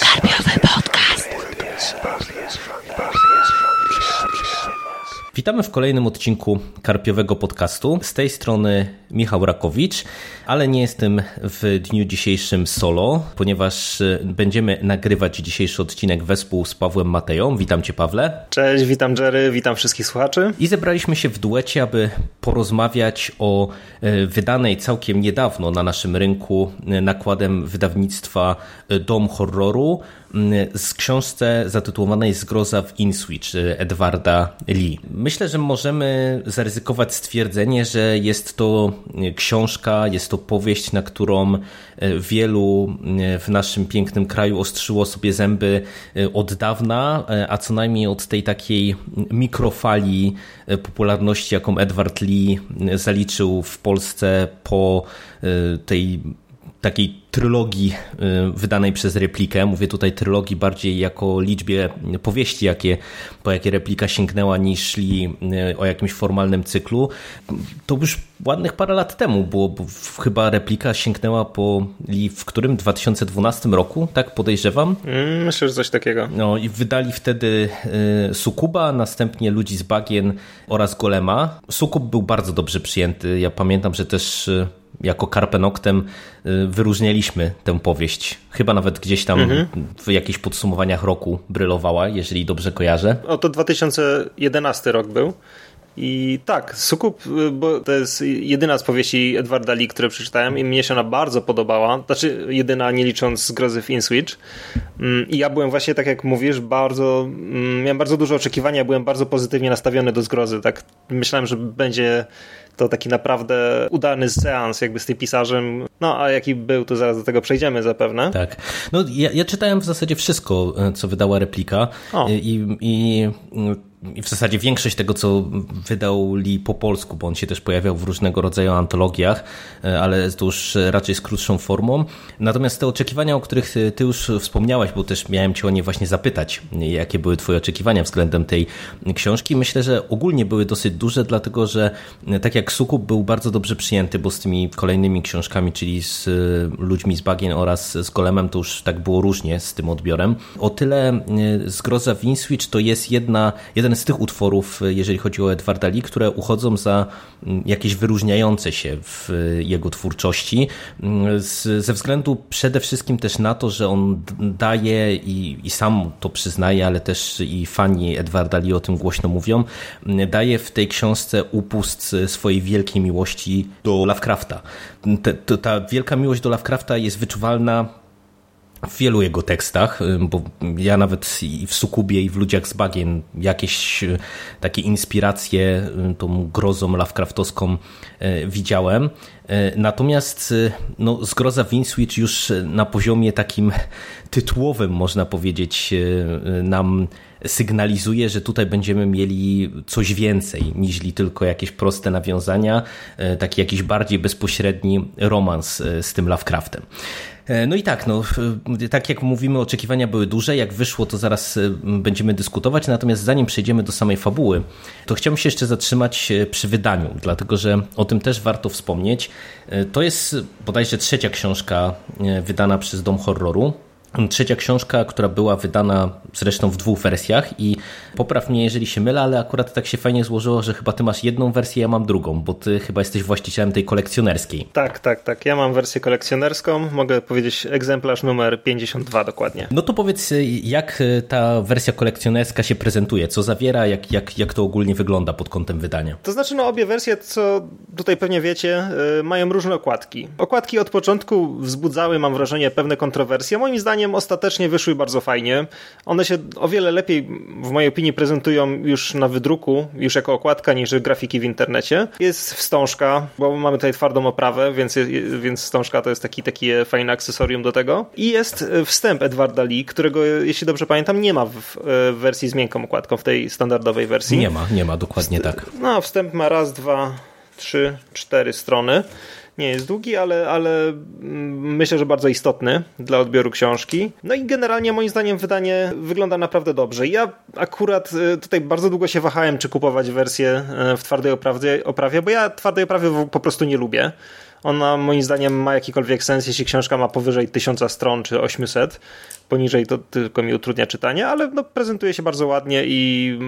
Karpiowy podcast. Witamy w kolejnym odcinku Karpiowego Podcastu. Z tej strony Michał Rakowicz, ale nie jestem w dniu dzisiejszym solo, ponieważ e, będziemy nagrywać dzisiejszy odcinek wespół z Pawłem Mateją. Witam Cię, Pawle. Cześć, witam Jerry, witam wszystkich słuchaczy. I zebraliśmy się w duecie, aby porozmawiać o e, wydanej całkiem niedawno na naszym rynku e, nakładem wydawnictwa Dom Horroru z książce zatytułowanej Zgroza w Inswitch Edwarda Lee. Myślę, że możemy zaryzykować stwierdzenie, że jest to książka, jest to powieść, na którą wielu w naszym pięknym kraju ostrzyło sobie zęby od dawna, a co najmniej od tej takiej mikrofali popularności, jaką Edward Lee zaliczył w Polsce po tej takiej trylogii y, wydanej przez replikę. Mówię tutaj trylogii bardziej jako liczbie powieści, jakie, po jakie replika sięgnęła, niż li y, o jakimś formalnym cyklu. To już ładnych parę lat temu było, bo chyba replika sięgnęła po li w którym? 2012 roku, tak podejrzewam? Mm, myślę, że coś takiego. No i wydali wtedy y, Sukuba, następnie Ludzi z Bagien oraz Golema. Sukub był bardzo dobrze przyjęty. Ja pamiętam, że też jako Karpenoktem wyróżnialiśmy tę powieść. Chyba nawet gdzieś tam mhm. w jakichś podsumowaniach roku brylowała, jeżeli dobrze kojarzę. O, to 2011 rok był. I tak, Sukup, bo to jest jedyna z powieści Edwarda Lee, które przeczytałem i mnie się ona bardzo podobała. Znaczy, jedyna nie licząc Grozy w Inswitch. I ja byłem właśnie, tak jak mówisz, bardzo, miałem bardzo duże oczekiwania, byłem bardzo pozytywnie nastawiony do Zgrozy. Tak, myślałem, że będzie to taki naprawdę udany seans jakby z tym pisarzem. No, a jaki był, to zaraz do tego przejdziemy zapewne. Tak. No, ja, ja czytałem w zasadzie wszystko, co wydała replika o. i, i w zasadzie większość tego, co wydał Lee po polsku, bo on się też pojawiał w różnego rodzaju antologiach, e, ale to już raczej z krótszą formą. Natomiast te oczekiwania, o których ty już wspomniałaś, bo też miałem cię o nie właśnie zapytać, jakie były twoje oczekiwania względem tej książki, myślę, że ogólnie były dosyć duże, dlatego że e, tak jak Sukup był bardzo dobrze przyjęty, bo z tymi kolejnymi książkami, czyli z e, Ludźmi z Bagien oraz z Golemem, to już tak było różnie z tym odbiorem. O tyle Zgroza Winswitch to jest jedna, jeden jeden z tych utworów, jeżeli chodzi o Edwarda Lee, które uchodzą za mm, jakieś wyróżniające się w jego twórczości, mm, ze względu przede wszystkim też na to, że on daje i, i sam to przyznaje, ale też i fani Edwarda Lee o tym głośno mówią, mm, daje w tej książce upust swojej wielkiej miłości do Lovecrafta. Ta, ta wielka miłość do Lovecrafta jest wyczuwalna w wielu jego tekstach, y, bo ja nawet i w Sukubie, i w Ludziach z Bagien jakieś y, takie inspiracje y, tą grozą Lovecraftowską widziałem. Natomiast no, zgroza Winswitch już na poziomie takim tytułowym, można powiedzieć, nam sygnalizuje, że tutaj będziemy mieli coś więcej niż tylko jakieś proste nawiązania, taki jakiś bardziej bezpośredni romans z tym Lovecraftem. E, no i tak, no, tak jak mówimy, oczekiwania były duże. Jak wyszło, to zaraz e, będziemy dyskutować. Natomiast zanim przejdziemy do samej fabuły, to chciałbym się jeszcze zatrzymać e, przy wydaniu, dlatego że o tym też warto wspomnieć. To jest bodajże trzecia książka wydana przez Dom Horroru. Trzecia książka, która była wydana zresztą w dwóch wersjach i popraw mnie, jeżeli się mylę, ale akurat tak się fajnie złożyło, że chyba ty masz jedną wersję, ja mam drugą, bo ty chyba jesteś właścicielem tej kolekcjonerskiej. Tak, tak, tak. Ja mam wersję kolekcjonerską, mogę powiedzieć egzemplarz numer 52 dokładnie. No to powiedz, jak ta wersja kolekcjonerska się prezentuje, co zawiera, jak, jak, jak to ogólnie wygląda pod kątem wydania? To znaczy, no obie wersje, co tutaj pewnie wiecie, yy, mają różne okładki. Okładki od początku wzbudzały, mam wrażenie, pewne kontrowersje. Moim zdaniem zdaniem ostatecznie wyszły bardzo fajnie. One się o wiele lepiej, w mojej opinii, prezentują już na wydruku, już jako okładka, niż grafiki w internecie. Jest wstążka, bo mamy tutaj twardą oprawę, więc, więc wstążka to jest taki, takie fajne akcesorium do tego. I jest wstęp Edwarda Lee, którego, jeśli dobrze pamiętam, nie ma w, w wersji z miękką okładką, w tej standardowej wersji. Nie ma, nie ma, dokładnie tak. No, wstęp ma raz, dwa, trzy, cztery strony nie jest długi, ale, ale mm, myślę, że bardzo istotny dla odbioru książki. No i generalnie moim zdaniem wydanie wygląda naprawdę dobrze. Ja akurat y, tutaj bardzo długo się wahałem, czy kupować wersję y, w twardej oprawie, oprawie bo ja twardej oprawy po prostu nie lubię. Ona moim zdaniem ma jakikolwiek sens, jeśli książka ma powyżej 1000 stron czy 800, poniżej to tylko mi utrudnia czytanie, ale no, prezentuje się bardzo ładnie i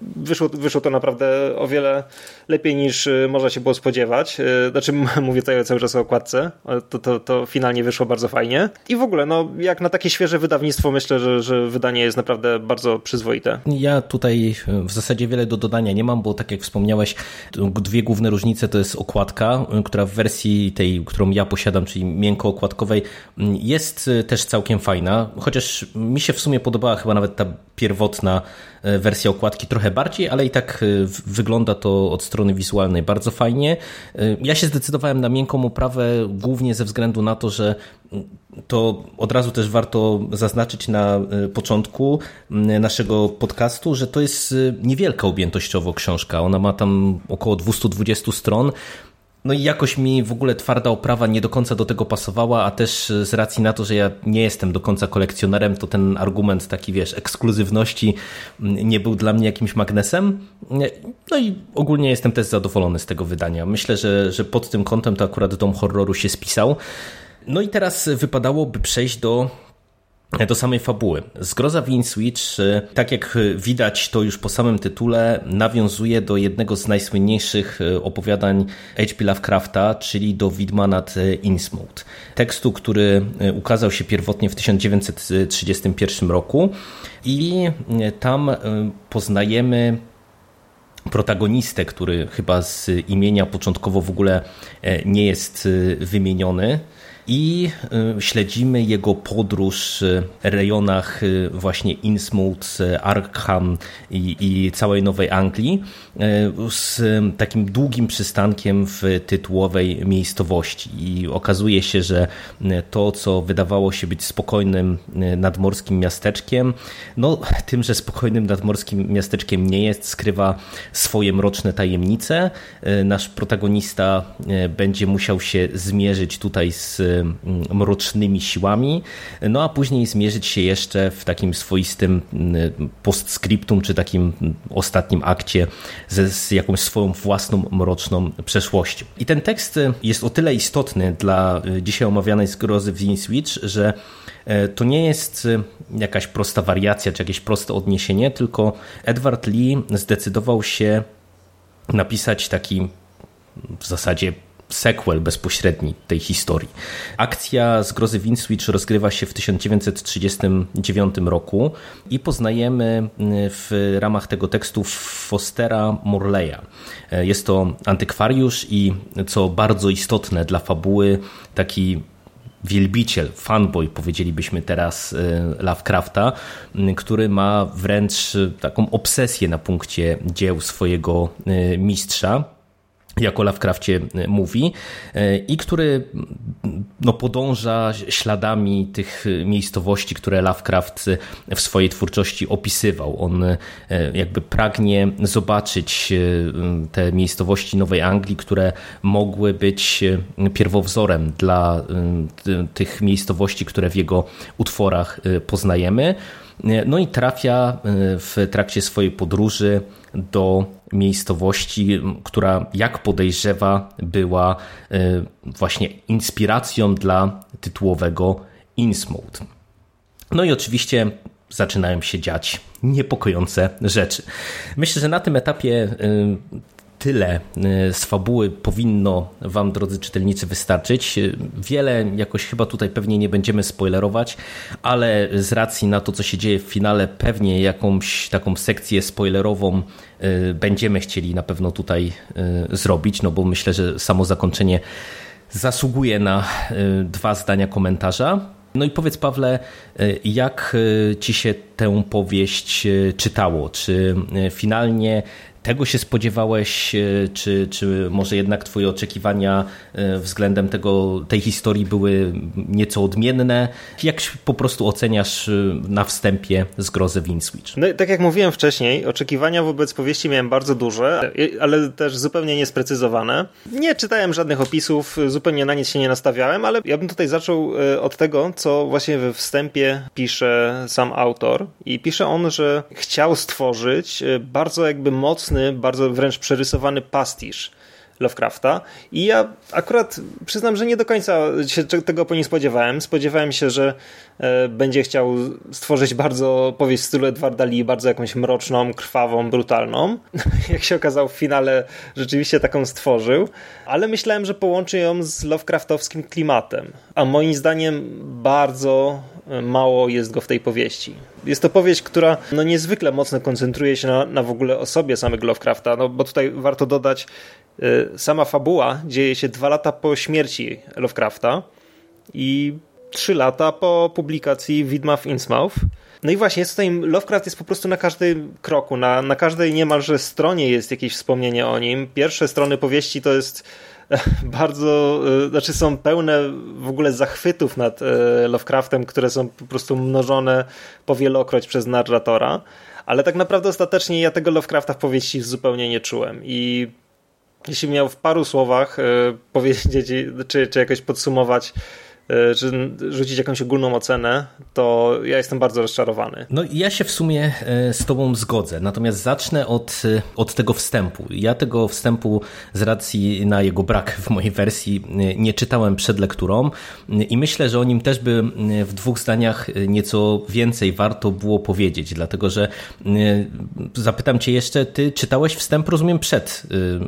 wyszło, wyszło to naprawdę o wiele lepiej niż y, można się było spodziewać. Y, znaczy mówię tutaj cały czas o okładce, to, to, to finalnie wyszło bardzo fajnie. I w ogóle, no jak na takie świeże wydawnictwo myślę, że, że wydanie jest naprawdę bardzo przyzwoite. Ja tutaj w zasadzie wiele do dodania nie mam, bo tak jak wspomniałeś, dwie główne różnice to jest okładka, która w wersji tej, którą ja posiadam, czyli miękko okładkowej, jest też całkiem fajna chociaż mi się w sumie podobała chyba nawet ta pierwotna e, wersja okładki trochę bardziej, ale i tak e, wygląda to od strony wizualnej bardzo fajnie. E, ja się zdecydowałem na miękką oprawę głównie ze względu na to, że to od razu też warto zaznaczyć na początku naszego podcastu, że to jest niewielka objętościowo książka. Ona ma tam około 220 stron. No i jakoś mi w ogóle twarda oprawa nie do końca do tego pasowała, a też z racji na to, że ja nie jestem do końca kolekcjonerem, to ten argument taki, wiesz, ekskluzywności nie był dla mnie jakimś magnesem. No i ogólnie jestem też zadowolony z tego wydania. Myślę, że, że pod tym kątem to akurat Dom Horroru się spisał. No i teraz wypadałoby przejść do do samej fabuły. Zgroza w Switch, tak jak widać to już po samym tytule, nawiązuje do jednego z najsłynniejszych e, opowiadań H.P. Lovecrafta, czyli do Widma nad e, Innsmouth. Tekstu, który e, ukazał się pierwotnie w 1931 roku i tam poznajemy protagonistę, który chyba z imienia początkowo w ogóle nie jest wymieniony, i y, śledzimy jego podróż w rejonach y, właśnie Innsmouth, Arkham i, i całej Nowej Anglii y, z takim długim przystankiem w tytułowej miejscowości i okazuje się, że to, co wydawało się być spokojnym nadmorskim miasteczkiem, no tym, że spokojnym nadmorskim miasteczkiem nie jest, skrywa swoje mroczne tajemnice. Nasz protagonista będzie musiał się zmierzyć tutaj z mrocznymi siłami, no a później zmierzyć się jeszcze w takim swoistym mm, postscriptum, czy takim ostatnim akcie ze, z jakąś swoją własną mroczną przeszłością. I ten tekst jest o tyle istotny dla y, dzisiaj omawianej zgrozy w Switch, że to nie jest y, jakaś prosta wariacja, czy jakieś proste odniesienie, tylko Edward Lee zdecydował się napisać taki w zasadzie sequel bezpośredni tej historii. Akcja Zgrozy Windswitch rozgrywa się w 1939 roku i poznajemy w ramach tego tekstu Fostera Morleya. Jest to antykwariusz i co bardzo istotne dla fabuły, taki wielbiciel, fanboy, powiedzielibyśmy teraz Lovecrafta, który ma wręcz taką obsesję na punkcie dzieł swojego mistrza jako Lovecraftie e, mówi e, i który no, podąża śladami tych miejscowości, które Lovecraft w swojej twórczości opisywał. On jakby pragnie zobaczyć te miejscowości Nowej Anglii, które mogły być pierwowzorem dla tych miejscowości, które w jego utworach poznajemy. No i trafia w trakcie swojej podróży do miejscowości, która jak podejrzewa była e, właśnie inspiracją dla tytułowego Innsmouth. No i oczywiście zaczynają się dziać niepokojące rzeczy. Myślę, że na tym etapie e, tyle e, z fabuły powinno Wam, drodzy czytelnicy, wystarczyć. Wiele jakoś chyba tutaj pewnie nie będziemy spoilerować, ale z racji na to, co się dzieje w finale, pewnie jakąś taką sekcję spoilerową e, będziemy chcieli na pewno tutaj e, zrobić, no bo myślę, że samo zakończenie zasługuje na dwa zdania komentarza. No i powiedz, Pawle, jak ci się tę powieść czytało? Czy finalnie tego się spodziewałeś, e, czy, czy może jednak twoje oczekiwania e, względem tego, tej historii były nieco odmienne? Jak po prostu oceniasz e, na wstępie zgrozę Winswitch? No, tak jak mówiłem wcześniej, oczekiwania wobec powieści miałem bardzo duże, ale też zupełnie niesprecyzowane. Nie czytałem żadnych opisów, zupełnie na nic się nie nastawiałem, ale ja bym tutaj zaczął od tego, co właśnie we wstępie pisze sam autor i pisze on, że chciał stworzyć bardzo jakby mocny mocny, bardzo wręcz przerysowany pastisz Lovecrafta i ja akurat przyznam, że nie do końca się tego po nim spodziewałem. Spodziewałem się, że e, będzie chciał stworzyć bardzo powieść w stylu Edwarda Lee, bardzo jakąś mroczną, krwawą, brutalną. Jak się okazało w finale rzeczywiście taką stworzył, ale myślałem, że połączy ją z Lovecraftowskim klimatem. A moim zdaniem bardzo mało jest go w tej powieści. Jest to powieść, która no niezwykle mocno koncentruje się na, na w ogóle osobie samego Lovecrafta, no bo tutaj warto dodać, y, sama fabuła dzieje się dwa lata po śmierci Lovecrafta i trzy lata po publikacji Widma w Innsmouth. No i właśnie, jest tutaj, Lovecraft jest po prostu na każdym kroku, na, na każdej niemalże stronie jest jakieś wspomnienie o nim. Pierwsze strony powieści to jest bardzo, e, znaczy są pełne w ogóle zachwytów nad e, Lovecraftem, które są po prostu mnożone powielokroć przez narratora, ale tak naprawdę ostatecznie ja tego Lovecrafta w powieści zupełnie nie czułem. I jeśli miał w paru słowach e, powiedzieć, czy, czy jakoś podsumować czy rzucić jakąś ogólną ocenę, to ja jestem bardzo rozczarowany. No ja się w sumie e, z tobą zgodzę, natomiast zacznę od, e, od tego wstępu. Ja tego wstępu z racji na jego brak w mojej wersji nie czytałem przed lekturą i myślę, że o nim też by w dwóch zdaniach nieco więcej warto było powiedzieć, dlatego że zapytam cię jeszcze, ty czytałeś wstęp, rozumiem, przed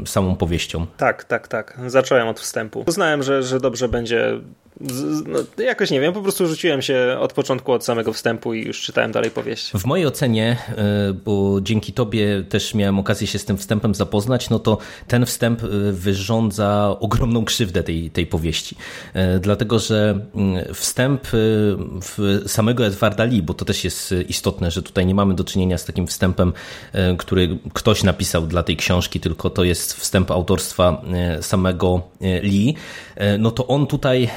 samą powieścią. Tak, tak, tak. Zacząłem od wstępu. Uznałem, że, że dobrze będzie no, jakoś nie wiem, po prostu rzuciłem się od początku, od samego wstępu i już czytałem dalej powieść. W mojej ocenie, e, bo dzięki tobie też miałem okazję się z tym wstępem zapoznać, no to ten wstęp e, wyrządza ogromną krzywdę tej, tej powieści. E, dlatego, że mm, wstęp samego Edwarda Lee, bo to też jest istotne, że tutaj nie mamy do czynienia z takim wstępem, który ktoś napisał dla tej książki, tylko to jest wstęp autorstwa samego Lee, no to on tutaj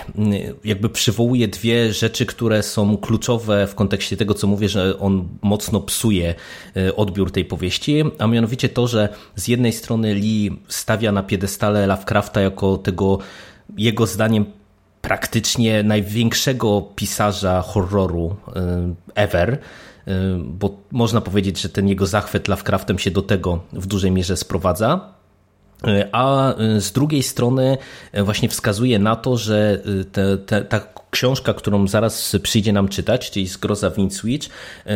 jakby przywołuje dwie rzeczy, które są kluczowe w kontekście tego, co mówię, że on mocno psuje e, odbiór tej powieści, a mianowicie to, że z jednej strony Lee stawia na piedestale Lovecrafta jako tego jego zdaniem praktycznie największego pisarza horroru e, ever, e, bo można powiedzieć, że ten jego zachwyt Lovecraftem się do tego w dużej mierze sprowadza. A z drugiej strony y, właśnie wskazuje na to, że y, te, te, ta książka, którą zaraz przyjdzie nam czytać, czyli Zgroza w Switch,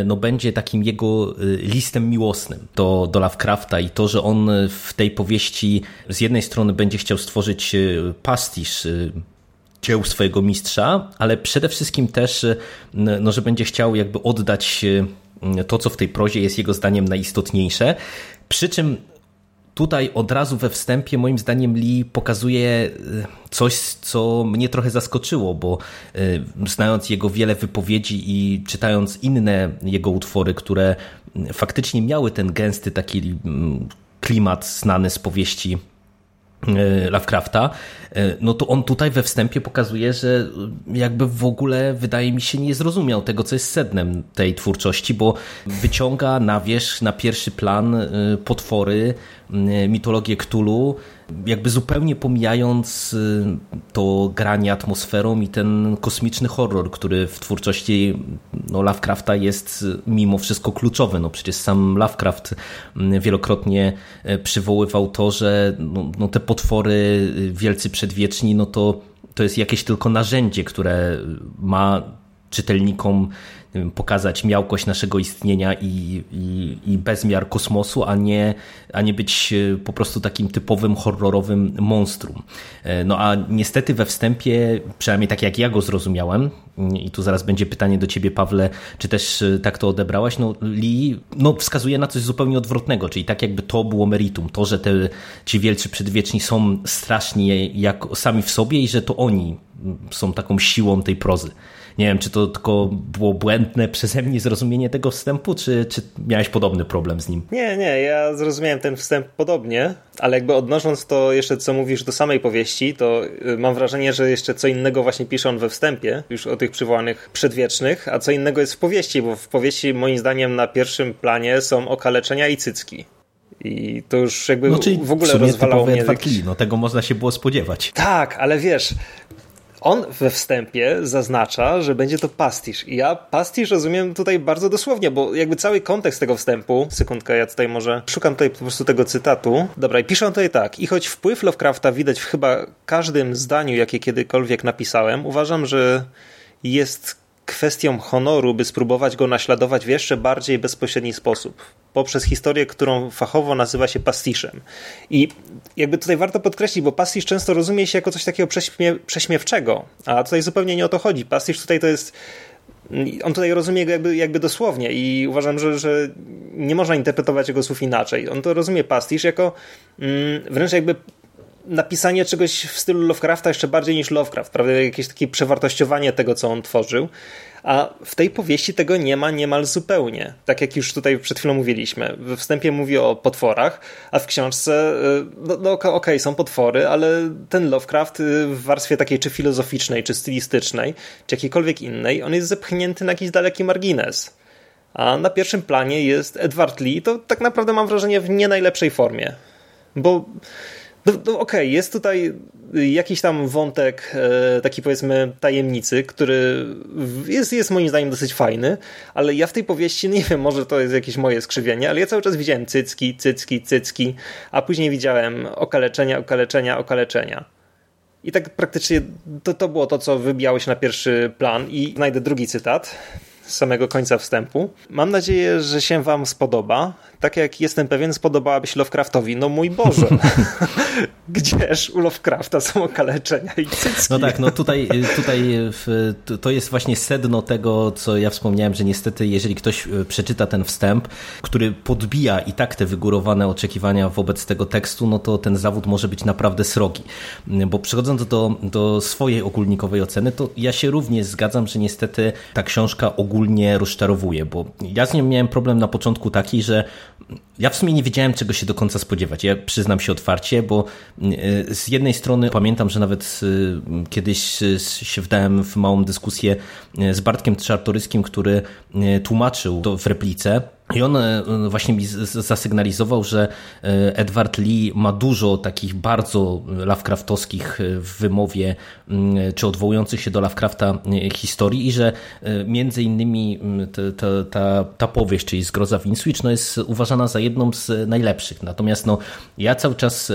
no będzie takim jego listem miłosnym do, do Lovecrafta i to, że on w tej powieści z jednej strony będzie chciał stworzyć pastisz dzieł swojego mistrza, ale przede wszystkim też, no, że będzie chciał jakby oddać to, co w tej prozie jest jego zdaniem najistotniejsze. Przy czym tutaj od razu we wstępie moim zdaniem Lee pokazuje e, coś, co mnie trochę zaskoczyło, bo e, znając jego wiele wypowiedzi i czytając inne jego utwory, które faktycznie miały ten gęsty taki klimat znany z powieści E, Lovecrafta, no to on tutaj we wstępie pokazuje, że jakby w ogóle wydaje mi się nie zrozumiał tego, co jest sednem tej twórczości, bo wyciąga na wierzch, na pierwszy plan potwory, mitologię Cthulhu, jakby zupełnie pomijając to granie atmosferą i ten kosmiczny horror, który w twórczości no, Lovecrafta jest mimo wszystko kluczowy. No przecież sam Lovecraft wielokrotnie przywoływał to, że no, no te potwory y, wielcy przedwieczni, no to to jest jakieś tylko narzędzie, które ma czytelnikom pokazać miałkość naszego istnienia i, i, i, bezmiar kosmosu, a nie, a nie być e, po prostu takim typowym horrorowym monstrum. E, no a niestety we wstępie, przynajmniej tak jak ja go zrozumiałem, i tu zaraz będzie pytanie do ciebie, Pawle, czy też e, tak to odebrałaś, no Lee no, wskazuje na coś zupełnie odwrotnego, czyli tak jakby to było meritum, to, że te, ci wielcy przedwieczni są straszni jak sami w sobie i że to oni są taką siłą tej prozy. Nie wiem, czy to tylko było błędne przeze mnie zrozumienie tego wstępu, czy, czy miałeś podobny problem z nim? Nie, nie, ja zrozumiałem ten wstęp podobnie, ale jakby odnosząc to jeszcze, co mówisz do samej powieści, to y, mam wrażenie, że jeszcze co innego właśnie pisze on we wstępie, już o tych przywołanych przedwiecznych, a co innego jest w powieści, bo w powieści moim zdaniem na pierwszym planie są okaleczenia i cycki. I to już jakby no, w ogóle w rozwalało mnie. no tego można się było spodziewać. Tak, ale wiesz, on we wstępie zaznacza, że będzie to pastisz. I ja pastisz rozumiem tutaj bardzo dosłownie, bo jakby cały kontekst tego wstępu, sekundkę, ja tutaj może szukam tutaj po prostu tego cytatu. Dobra, i piszę tutaj tak. I choć wpływ Lovecrafta widać w chyba każdym zdaniu, jakie kiedykolwiek napisałem, uważam, że jest kwestią honoru, by spróbować go naśladować w jeszcze bardziej bezpośredni sposób, poprzez historię, którą fachowo nazywa się pastiszem. I jakby tutaj warto podkreślić, bo pastisz często rozumie się jako coś takiego prześmie prześmiewczego, a tutaj zupełnie nie o to chodzi. Pastisz tutaj to jest on tutaj rozumie go jakby, jakby dosłownie i uważam, że, że nie można interpretować jego słów inaczej. On to rozumie pastisz jako mm, wręcz jakby napisanie czegoś w stylu Lovecrafta jeszcze bardziej niż Lovecraft, prawda? Jakieś takie przewartościowanie tego, co on tworzył. A w tej powieści tego nie ma niemal zupełnie. Tak jak już tutaj przed chwilą mówiliśmy. We wstępie mówi o potworach, a w książce, y, no, no okej, okay, są potwory, ale ten Lovecraft y, w warstwie takiej czy filozoficznej, czy stylistycznej, czy jakiejkolwiek innej, on jest zepchnięty na jakiś daleki margines. A na pierwszym planie jest Edward Lee, to tak naprawdę mam wrażenie w nie najlepszej formie. Bo no, no okej, okay, jest tutaj jakiś tam wątek e, taki powiedzmy tajemnicy, który jest, jest moim zdaniem dosyć fajny, ale ja w tej powieści, nie wiem, może to jest jakieś moje skrzywienie, ale ja cały czas widziałem cycki, cycki, cycki, a później widziałem okaleczenia, okaleczenia, okaleczenia. I tak praktycznie to, to było to, co wybijało się na pierwszy plan i znajdę drugi cytat z samego końca wstępu. Mam nadzieję, że się wam spodoba tak jak jestem pewien, spodobałaby się Lovecraftowi. No mój Boże, gdzież u Lovecrafta są okaleczenia i cycki. No tak, no tutaj, tutaj to jest właśnie sedno tego, co ja wspomniałem, że niestety jeżeli ktoś e, przeczyta ten wstęp, który podbija i tak te wygórowane oczekiwania wobec tego tekstu, no to ten zawód może być naprawdę srogi. Bo przechodząc do, do swojej ogólnikowej oceny, to ja się również zgadzam, że niestety ta książka ogólnie rozczarowuje, bo ja z nią miałem problem na początku taki, że ja w sumie nie wiedziałem, czego się do końca spodziewać. Ja przyznam się otwarcie, bo e, z jednej strony pamiętam, że nawet e, kiedyś się wdałem w małą dyskusję z Bartkiem Czartoryskim, który tłumaczył to w replice i on e, właśnie mi zasygnalizował, że e, Edward Lee ma dużo takich bardzo Lovecraftowskich e, w wymowie, czy odwołujących się do Lovecrafta historii i że między innymi ta, ta, ta powieść, czyli Zgroza Winswitch, no jest uważana za jedną z najlepszych. Natomiast no, ja cały czas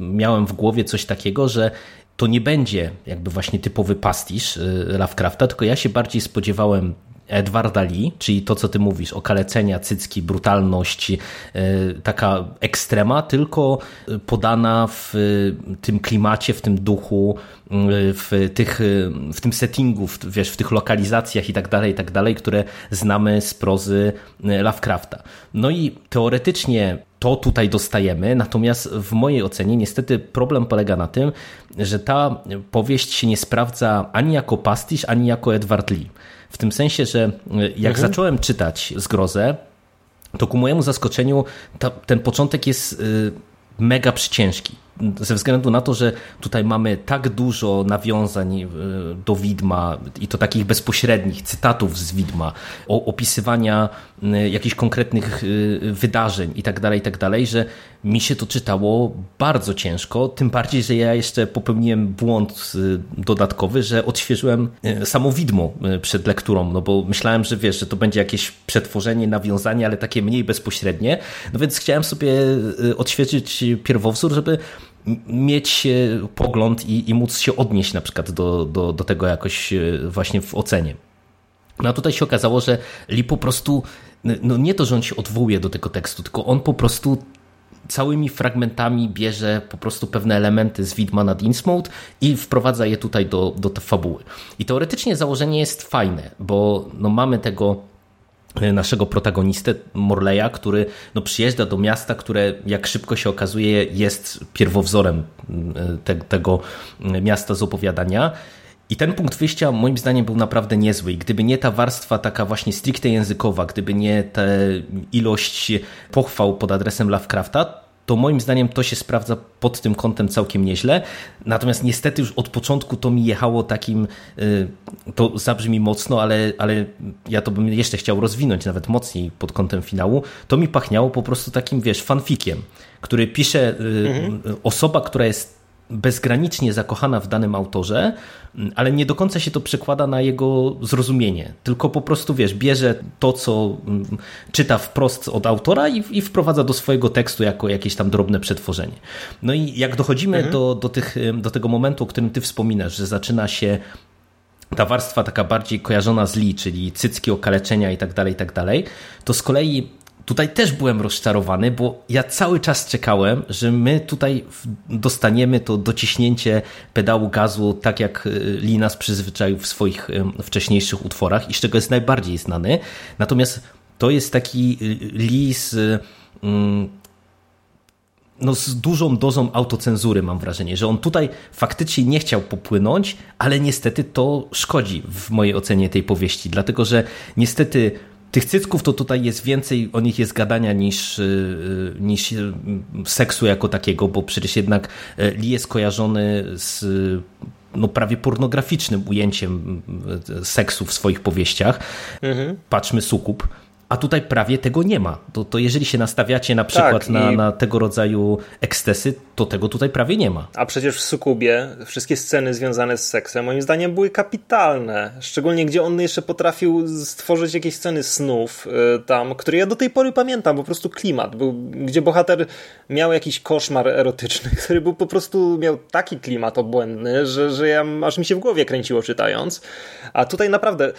miałem w głowie coś takiego, że to nie będzie jakby właśnie typowy pastisz Lovecrafta, tylko ja się bardziej spodziewałem Edwarda Lee, czyli to, co ty mówisz, okalecenia, cycki, brutalność, e, taka ekstrema, tylko podana w tym klimacie, w tym duchu, w, tych, w tym settingu, w, wiesz, w tych lokalizacjach i tak dalej, i tak dalej, które znamy z prozy Lovecrafta. No i teoretycznie to tutaj dostajemy, natomiast w mojej ocenie niestety problem polega na tym, że ta powieść się nie sprawdza ani jako pastisz, ani jako Edward Lee. W tym sensie, że e, jak mhm. zacząłem czytać Zgrozę, to ku mojemu zaskoczeniu ta, ten początek jest e, mega przyciężki ze względu na to, że tutaj mamy tak dużo nawiązań e, do widma i to takich bezpośrednich cytatów z widma, opisywania e, jakichś konkretnych e, wydarzeń i tak dalej, i tak dalej, że mi się to czytało bardzo ciężko, tym bardziej, że ja jeszcze popełniłem błąd dodatkowy, że odświeżyłem samo widmo przed lekturą, no bo myślałem, że wiesz, że to będzie jakieś przetworzenie, nawiązanie, ale takie mniej bezpośrednie, no więc chciałem sobie odświeżyć pierwowzór, żeby mieć e, pogląd i, i móc się odnieść na przykład do, do, do tego jakoś e, właśnie w ocenie. No a tutaj się okazało, że Lee po prostu, no nie to, że on się odwołuje do tego tekstu, tylko on po prostu całymi fragmentami bierze po prostu pewne elementy z Widma nad Innsmouth i wprowadza je tutaj do, do fabuły. I teoretycznie założenie jest fajne, bo no mamy tego naszego protagonistę Morleya, który no, przyjeżdża do miasta, które jak szybko się okazuje jest pierwowzorem e, te, tego miasta z opowiadania. I ten punkt wyjścia moim zdaniem był naprawdę niezły. I gdyby nie ta warstwa taka właśnie stricte językowa, gdyby nie ta ilość pochwał pod adresem Lovecrafta, to moim zdaniem to się sprawdza pod tym kątem całkiem nieźle. Natomiast niestety już od początku to mi jechało takim, y, to zabrzmi mocno, ale, ale ja to bym jeszcze chciał rozwinąć nawet mocniej pod kątem finału. To mi pachniało po prostu takim, wiesz, fanfikiem, który pisze y, mhm. osoba, która jest bezgranicznie zakochana w danym autorze, ale nie do końca się to przekłada na jego zrozumienie. Tylko po prostu, wiesz, bierze to, co mm, czyta wprost od autora i, i wprowadza do swojego tekstu jako jakieś tam drobne przetworzenie. No i jak dochodzimy mhm. do, do, tych, do tego momentu, o którym ty wspominasz, że zaczyna się ta warstwa taka bardziej kojarzona z Lee, czyli cycki, okaleczenia i tak dalej, i tak dalej, to z kolei Tutaj też byłem rozczarowany, bo ja cały czas czekałem, że my tutaj dostaniemy to dociśnięcie pedału gazu, tak jak y, Lee nas przyzwyczaił w swoich wcześniejszych utworach i z czego jest najbardziej znany. Natomiast to jest taki y, z no, z dużą dozą autocenzury, mam wrażenie, że on tutaj faktycznie nie chciał popłynąć, ale niestety to szkodzi w mojej ocenie tej powieści, dlatego że niestety tych cycków to tutaj jest więcej, o nich jest gadania niż, y, niż seksu jako takiego, bo przecież jednak Lee jest kojarzony z no, prawie pornograficznym ujęciem seksu w swoich powieściach. Mhm. Patrzmy Sukup a tutaj prawie tego nie ma. To, to jeżeli się nastawiacie na przykład tak, na, i... na, tego rodzaju ekstesy, to tego tutaj prawie nie ma. A przecież w Sukubie wszystkie sceny związane z seksem moim zdaniem były kapitalne. Szczególnie gdzie on jeszcze potrafił stworzyć jakieś sceny snów y, tam, które ja do tej pory pamiętam. Po prostu klimat, był, gdzie bohater miał jakiś koszmar erotyczny, który był po prostu miał taki klimat obłędny, że, że ja, aż mi się w głowie kręciło czytając. A tutaj naprawdę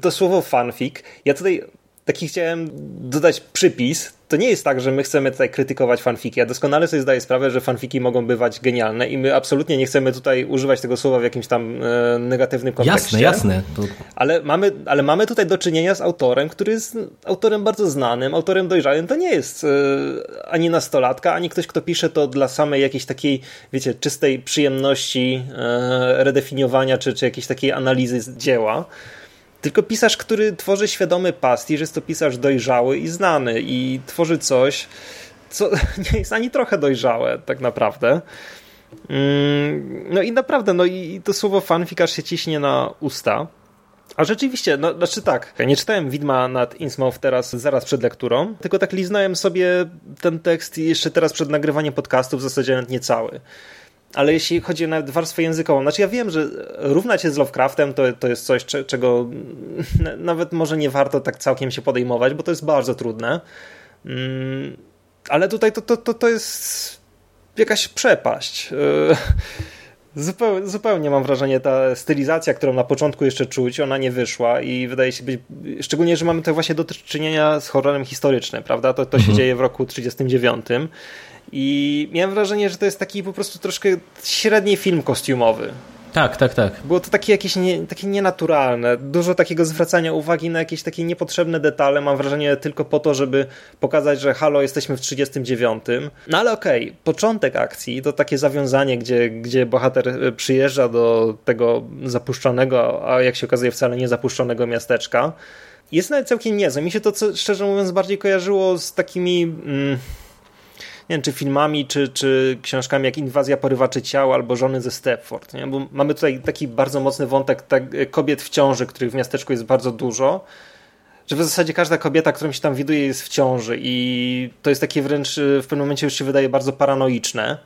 to słowo fanfic, ja tutaj taki chciałem dodać przypis. To nie jest tak, że my chcemy tutaj krytykować fanfiki. Ja doskonale sobie zdaję sprawę, że fanfiki mogą bywać genialne i my absolutnie nie chcemy tutaj używać tego słowa w jakimś tam e, negatywnym kontekście. Jasne, jasne. To... Ale, mamy, ale mamy tutaj do czynienia z autorem, który jest autorem bardzo znanym, autorem dojrzałym. To nie jest e, ani nastolatka, ani ktoś, kto pisze to dla samej jakiejś takiej, wiecie, czystej przyjemności e, redefiniowania czy, czy jakiejś takiej analizy dzieła tylko pisarz, który tworzy świadomy pastisz, jest to pisarz dojrzały i znany i tworzy coś, co nie jest ani trochę dojrzałe tak naprawdę. Mm, no i naprawdę, no i to słowo fanfikarz się ciśnie na usta. A rzeczywiście, no znaczy tak, ja nie czytałem Widma nad Innsmouth teraz zaraz przed lekturą, tylko tak liznąłem sobie ten tekst jeszcze teraz przed nagrywaniem podcastu, w zasadzie nawet nie cały ale jeśli chodzi o nawet warstwę językową, znaczy ja wiem, że równać się z Lovecraftem to, to jest coś, czego nawet może nie warto tak całkiem się podejmować, bo to jest bardzo trudne. Mm, ale tutaj to, to, to, to jest jakaś przepaść. Zupełnie, zupełnie mam wrażenie, ta stylizacja, którą na początku jeszcze czuć, ona nie wyszła i wydaje się być, szczególnie, że mamy tutaj właśnie do czynienia z horrorem historycznym, prawda? To, to mhm. się dzieje w roku 39 i miałem wrażenie, że to jest taki po prostu troszkę średni film kostiumowy. Tak, tak, tak. Było to takie jakieś nie, takie nienaturalne. Dużo takiego zwracania uwagi na jakieś takie niepotrzebne detale. Mam wrażenie tylko po to, żeby pokazać, że halo, jesteśmy w 39. No ale okej, okay, początek akcji to takie zawiązanie, gdzie, gdzie bohater e, przyjeżdża do tego zapuszczonego, a jak się okazuje wcale nie zapuszczonego miasteczka. Jest nawet całkiem niezłe. Mi się to, szczerze mówiąc, bardziej kojarzyło z takimi... Mm, nie wiem, czy filmami, czy, czy książkami jak Inwazja porywaczy ciał albo Żony ze Stepford. Nie? Bo mamy tutaj taki bardzo mocny wątek tak, kobiet w ciąży, których w miasteczku jest bardzo dużo że w zasadzie każda kobieta, którą się tam widuje, jest w ciąży i to jest takie wręcz w pewnym momencie już się wydaje bardzo paranoiczne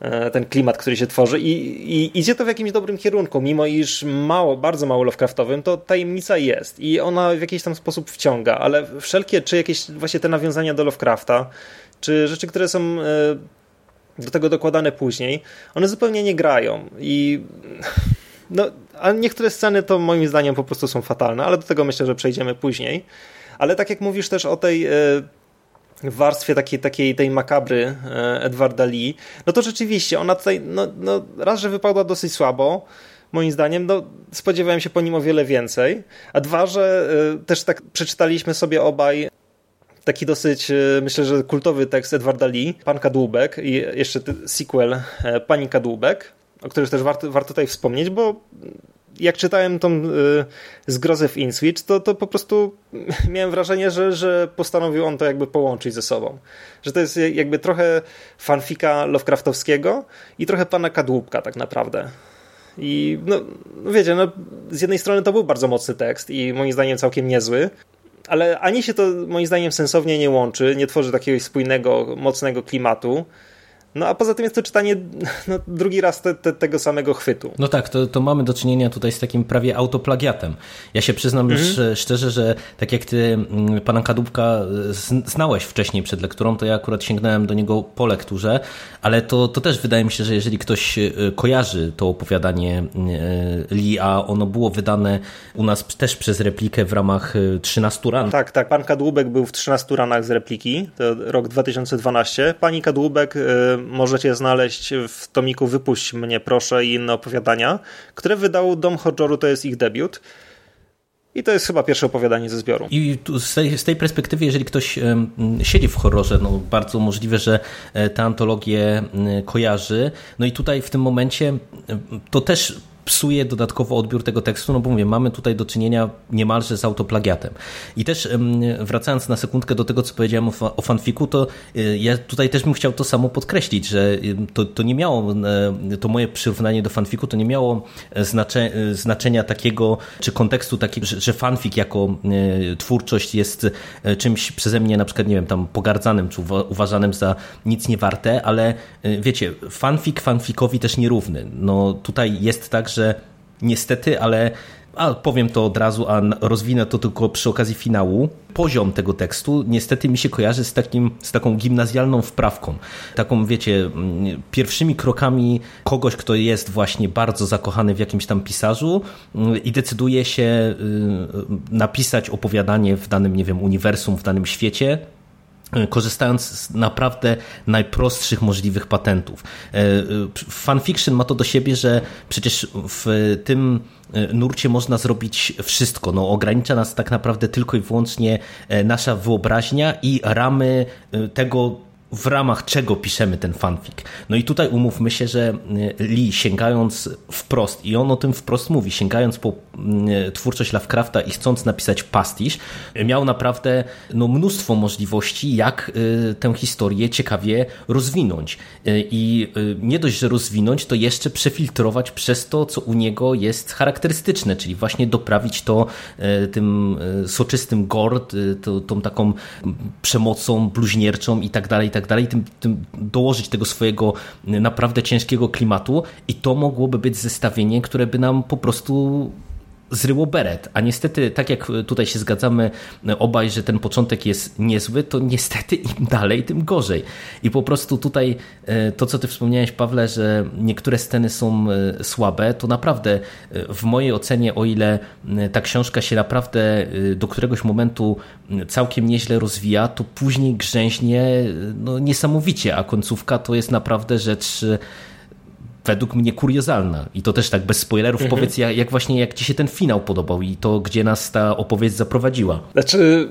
e, ten klimat, który się tworzy I, i idzie to w jakimś dobrym kierunku, mimo iż mało, bardzo mało Lovecraftowym, to tajemnica jest i ona w jakiś tam sposób wciąga, ale wszelkie, czy jakieś właśnie te nawiązania do Lovecrafta, czy rzeczy, które są e, do tego dokładane później, one zupełnie nie grają i no, a niektóre sceny to moim zdaniem po prostu są fatalne, ale do tego myślę, że przejdziemy później. Ale tak jak mówisz też o tej e, warstwie takiej, takiej tej makabry e, Edwarda Lee, no to rzeczywiście ona tutaj, no, no raz, że wypadła dosyć słabo, moim zdaniem, no, spodziewałem się po nim o wiele więcej, a dwa, że też tak przeczytaliśmy sobie obaj taki dosyć, e, myślę, że kultowy tekst Edwarda Lee, Pan Kadłubek i jeszcze sequel e, Pani Kadłubek, o których też warto, warto tutaj wspomnieć, bo jak czytałem tą y, zgrozę w InSwitch, to, to po prostu miałem wrażenie, że, że postanowił on to jakby połączyć ze sobą. Że to jest jakby trochę fanfika Lovecraftowskiego i trochę pana Kadłubka tak naprawdę. I no, no wiecie, no, z jednej strony to był bardzo mocny tekst i moim zdaniem całkiem niezły, ale ani się to moim zdaniem sensownie nie łączy, nie tworzy takiego spójnego, mocnego klimatu. No a poza tym jest to czytanie no, drugi raz te, te, tego samego chwytu. No tak, to, to mamy do czynienia tutaj z takim prawie autoplagiatem. Ja się przyznam mhm. już szczerze, że tak jak ty mm, pana Kadłubka znałeś wcześniej przed lekturą, to ja akurat sięgnąłem do niego po lekturze, ale to, to też wydaje mi się, że jeżeli ktoś kojarzy to opowiadanie Lee, a ono było wydane u nas też przez replikę w ramach 13 ran. Tak, tak, pan Kadłubek był w 13 ranach z repliki, to rok 2012. Pani Kadłubek możecie znaleźć w tomiku Wypuść mnie proszę i inne opowiadania, które wydał Dom Horroru, to jest ich debiut. I to jest chyba pierwsze opowiadanie ze zbioru. I z tej, z tej perspektywy, jeżeli ktoś siedzi w horrorze, no bardzo możliwe, że e, tę antologię kojarzy. No i tutaj w tym momencie to też psuje dodatkowo odbiór tego tekstu, no bo mówię, mamy tutaj do czynienia niemalże z autoplagiatem. I też wracając na sekundkę do tego, co powiedziałem o, fanfiku, to y, ja tutaj też bym chciał to samo podkreślić, że to, to nie miało, e, to moje przyrównanie do fanfiku to nie miało znacze, znaczenia takiego, czy kontekstu takiego, że, że fanfik jako e, twórczość jest e, czymś przeze mnie na przykład, nie wiem, tam pogardzanym, czy uważanym za nic nie warte, ale wiecie, fanfik fanfikowi też nierówny. No tutaj jest tak, że niestety, ale a powiem to od razu, a rozwinę to tylko przy okazji finału. Poziom tego tekstu niestety mi się kojarzy z, takim, z taką gimnazjalną wprawką. Taką, wiecie, mm, pierwszymi krokami kogoś, kto jest właśnie bardzo zakochany w jakimś tam pisarzu mm, i decyduje się y, napisać opowiadanie w danym, nie wiem, uniwersum, w danym świecie korzystając z naprawdę najprostszych możliwych patentów. E, e, fanfiction ma to do siebie, że przecież w tym nurcie można zrobić wszystko. No, ogranicza nas tak naprawdę tylko i wyłącznie nasza wyobraźnia i ramy tego, w ramach czego piszemy ten fanfic. No i tutaj umówmy się, że e, Lee sięgając wprost, i on o tym wprost mówi, sięgając po e, twórczość Lovecrafta i chcąc napisać pastisz, miał naprawdę no, mnóstwo możliwości, jak e, tę historię ciekawie rozwinąć. I nie dość, że rozwinąć, to jeszcze przefiltrować przez to, co u niego jest charakterystyczne, czyli właśnie doprawić to tym soczystym gord, tą taką przemocą bluźnierczą i tak dalej, i tak dalej, tym, tym dołożyć tego swojego naprawdę ciężkiego klimatu i to mogłoby być zestawienie, które by nam po prostu zryło beret, a niestety, tak jak tutaj się zgadzamy obaj, że ten początek jest niezły, to niestety im dalej, tym gorzej. I po prostu tutaj e, to, co ty wspomniałeś, Pawle, że niektóre sceny są e, słabe, to naprawdę e, w mojej ocenie, o ile ta książka się naprawdę do któregoś momentu całkiem nieźle rozwija, to później grzęźnie no, niesamowicie, a końcówka to jest naprawdę rzecz według mnie kuriozalna. I to też tak bez spoilerów mhm. powiedz, jak, jak, właśnie jak ci się ten finał podobał i to, gdzie nas ta opowieść zaprowadziła. Znaczy...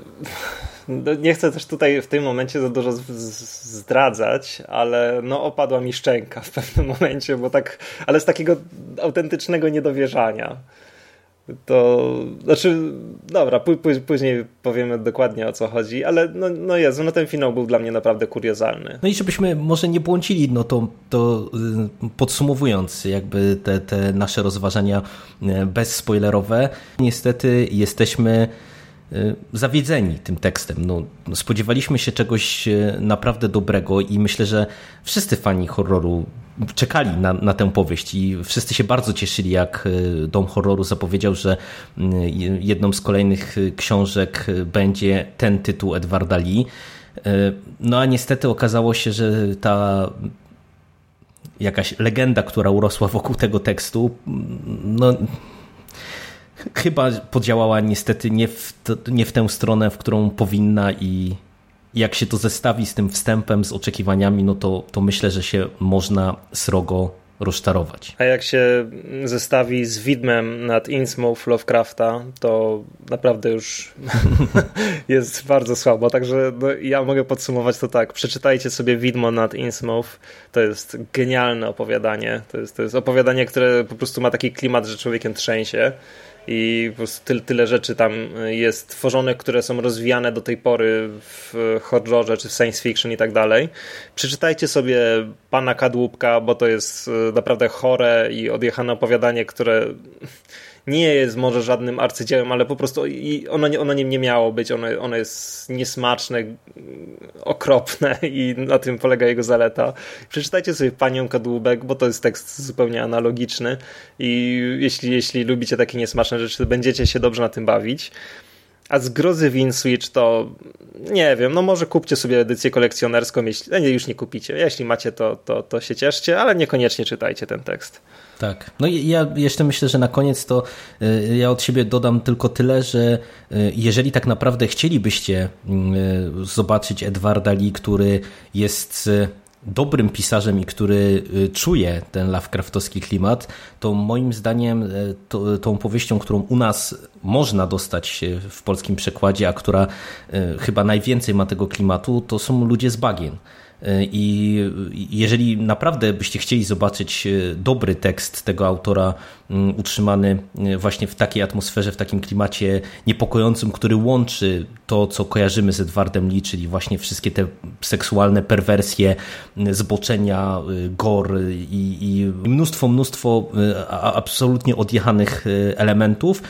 No, nie chcę też tutaj w tym momencie za dużo zdradzać, ale no opadła mi szczęka w pewnym momencie, bo tak, ale z takiego autentycznego niedowierzania to znaczy, dobra, później powiemy dokładnie o co chodzi, ale no, no Jezu, no ten finał był dla mnie naprawdę kuriozalny. No i żebyśmy może nie błądzili, no to, to y, podsumowując jakby te, te nasze rozważania y, bezspoilerowe, niestety jesteśmy y, zawiedzeni tym tekstem. No, spodziewaliśmy się czegoś naprawdę dobrego i myślę, że wszyscy fani horroru czekali na, na tę powieść i wszyscy się bardzo cieszyli, jak e, Dom Horroru zapowiedział, że jedną z kolejnych e, książek e, będzie ten tytuł Edwarda Lee. No a niestety okazało się, że ta jakaś legenda, która urosła wokół tego tekstu, no chyba podziałała niestety nie w, nie w tę stronę, w którą powinna i jak się to zestawi z tym wstępem, z oczekiwaniami, no to, to myślę, że się można srogo rozczarować. A jak się zestawi z widmem nad Innsmouth Lovecrafta, to naprawdę już jest bardzo słabo. Także no, ja mogę podsumować to tak. Przeczytajcie sobie widmo nad Innsmouth. To jest genialne opowiadanie. To jest, to jest opowiadanie, które po prostu ma taki klimat, że człowiekiem trzęsie i po prostu tyle, tyle rzeczy tam jest tworzonych, które są rozwijane do tej pory w horrorze czy w science fiction i tak dalej. Przeczytajcie sobie Pana Kadłubka, bo to jest e, naprawdę chore i odjechane opowiadanie, które nie jest może żadnym arcydziełem, ale po prostu ono, ono nie, nie miało być, ono, ono jest niesmaczne, okropne i na tym polega jego zaleta. Przeczytajcie sobie Panią Kadłubek, bo to jest tekst zupełnie analogiczny i jeśli, jeśli lubicie takie niesmaczne rzeczy, będziecie się dobrze na tym bawić. A z grozy Winswitch to nie wiem, no może kupcie sobie edycję kolekcjonerską, jeśli nie, już nie kupicie. Jeśli macie, to, to, to się cieszcie, ale niekoniecznie czytajcie ten tekst. Tak. No i ja jeszcze myślę, że na koniec to y, ja od siebie dodam tylko tyle, że y, jeżeli tak naprawdę chcielibyście y, zobaczyć Edwarda Lee, który jest dobrym pisarzem i który y, czuje ten Lovecraftowski klimat, to moim zdaniem y, to, tą powieścią, którą u nas można dostać w polskim przekładzie, a która y, chyba najwięcej ma tego klimatu, to są ludzie z bagien. I jeżeli naprawdę byście chcieli zobaczyć e, dobry tekst tego autora, mm, utrzymany e, właśnie w takiej atmosferze, w takim klimacie niepokojącym, który łączy to, co kojarzymy z Edwardem Lee, czyli właśnie wszystkie te seksualne perwersje, zboczenia, e, gore i, i mnóstwo, mnóstwo absolutnie odjechanych elementów,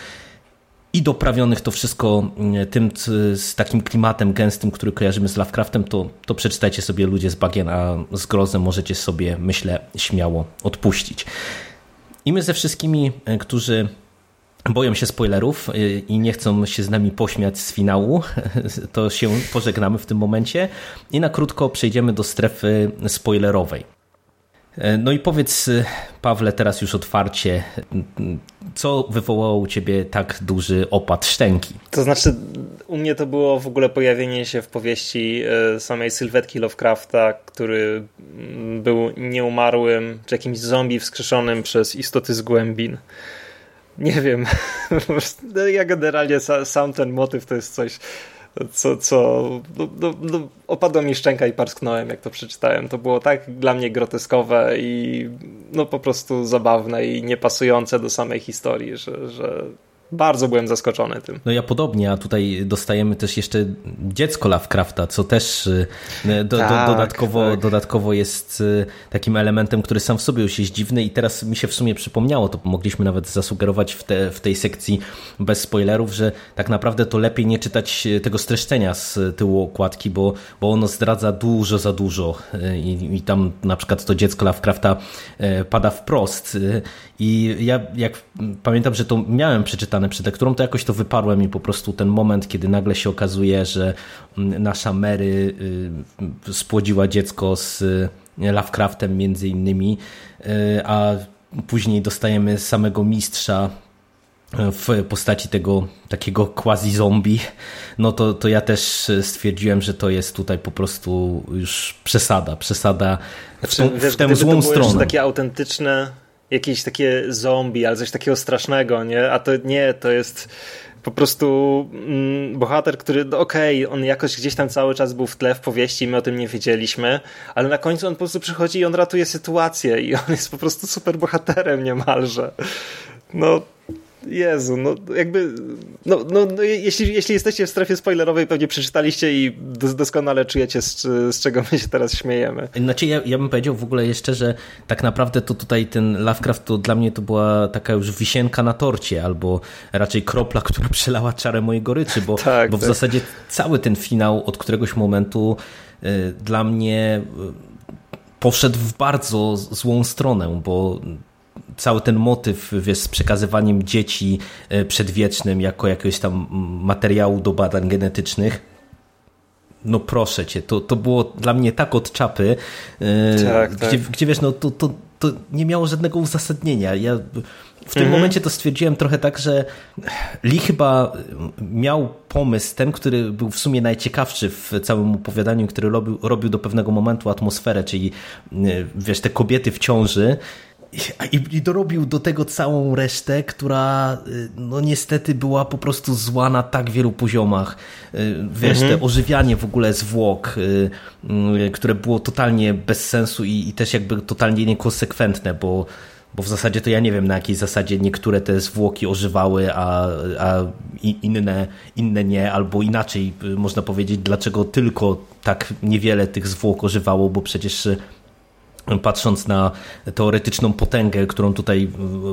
i doprawionych to wszystko mm, tym z takim klimatem gęstym, który kojarzymy z Lovecraftem, to, to przeczytajcie sobie Ludzie z Bagien, a z grozem możecie sobie, myślę, śmiało odpuścić. I my ze wszystkimi, e, którzy boją się spoilerów e, i nie chcą się z nami pośmiać z finału, to się pożegnamy w tym momencie i na krótko przejdziemy do strefy spoilerowej. E, no i powiedz, e, Pawle, teraz już otwarcie, co wywołało u ciebie tak duży opad szczęki? To znaczy, u mnie to było w ogóle pojawienie się w powieści e, samej sylwetki Lovecrafta, który mm, był nieumarłym, czy jakimś zombie wskrzeszonym przez istoty z głębin. Nie wiem. ja generalnie sam ten motyw to jest coś co, co no, no, no, opadła mi szczęka i parsknąłem, jak to przeczytałem. To było tak dla mnie groteskowe i no po prostu zabawne i niepasujące do samej historii, że, że bardzo byłem zaskoczony tym. No ja podobnie, a tutaj dostajemy też jeszcze dziecko Lovecrafta, co też y, do, tak, do, dodatkowo, tak. dodatkowo jest y, takim elementem, który sam w sobie już jest dziwny i teraz mi się w sumie przypomniało, to mogliśmy nawet zasugerować w, te, w tej sekcji bez spoilerów, że tak naprawdę to lepiej nie czytać y, tego streszczenia z tyłu okładki, bo, bo ono zdradza dużo za dużo i, i tam na przykład to dziecko Lovecrafta pada wprost i ja jak pamiętam, że to miałem przeczytane przed lekturą, to jakoś to wyparłem i po prostu ten moment, kiedy nagle się okazuje, że mm, nasza Mary y, spłodziła dziecko z y, Lovecraftem między innymi, y, a później dostajemy samego mistrza w postaci tego takiego quasi-zombie, no to, to ja też stwierdziłem, że to jest tutaj po prostu już przesada, przesada w, znaczy, tą, w tę złą stronę. takie autentyczne jakieś takie zombie, ale coś takiego strasznego, nie? A to nie, to jest po prostu mm, bohater, który, no okej, okay, on jakoś gdzieś tam cały czas był w tle w powieści, my o tym nie wiedzieliśmy, ale na końcu on po prostu przychodzi i on ratuje sytuację i on jest po prostu super bohaterem niemalże. No, Jezu, no jakby, no, no, no, jeśli, jeśli jesteście w strefie spoilerowej, pewnie przeczytaliście i doskonale czujecie, z, z czego my się teraz śmiejemy. Znaczy, ja, ja bym powiedział w ogóle jeszcze, że tak naprawdę to tutaj ten Lovecraft to dla mnie to była taka już wisienka na torcie, albo raczej kropla, która przelała czarę mojej goryczy, bo, tak, bo w tak. zasadzie cały ten finał od któregoś momentu y, dla mnie y, poszedł w bardzo złą stronę, bo cały ten motyw wiesz, z przekazywaniem dzieci e, przedwiecznym jako jakiegoś tam materiału do badań genetycznych no proszę cię, to, to było dla mnie tak od czapy, e, tak, gdzie, tak. gdzie wiesz, no to, to, to nie miało żadnego uzasadnienia. Ja w tym mhm. momencie to stwierdziłem trochę tak, że Lee chyba miał pomysł, ten, który był w sumie najciekawszy w całym opowiadaniu, który robił, robił do pewnego momentu atmosferę, czyli e, wiesz, te kobiety w ciąży i, I, dorobił do tego całą resztę, która y, no niestety była po prostu zła na tak wielu poziomach. Y, wiesz, mhm. te ożywianie w ogóle zwłok, y, które było totalnie bez sensu i, i też jakby totalnie niekonsekwentne, bo bo w zasadzie to ja nie wiem na jakiej zasadzie niektóre te zwłoki ożywały, a, a inne, inne nie, albo inaczej można powiedzieć, dlaczego tylko tak niewiele tych zwłok ożywało, bo przecież patrząc na teoretyczną potęgę, którą tutaj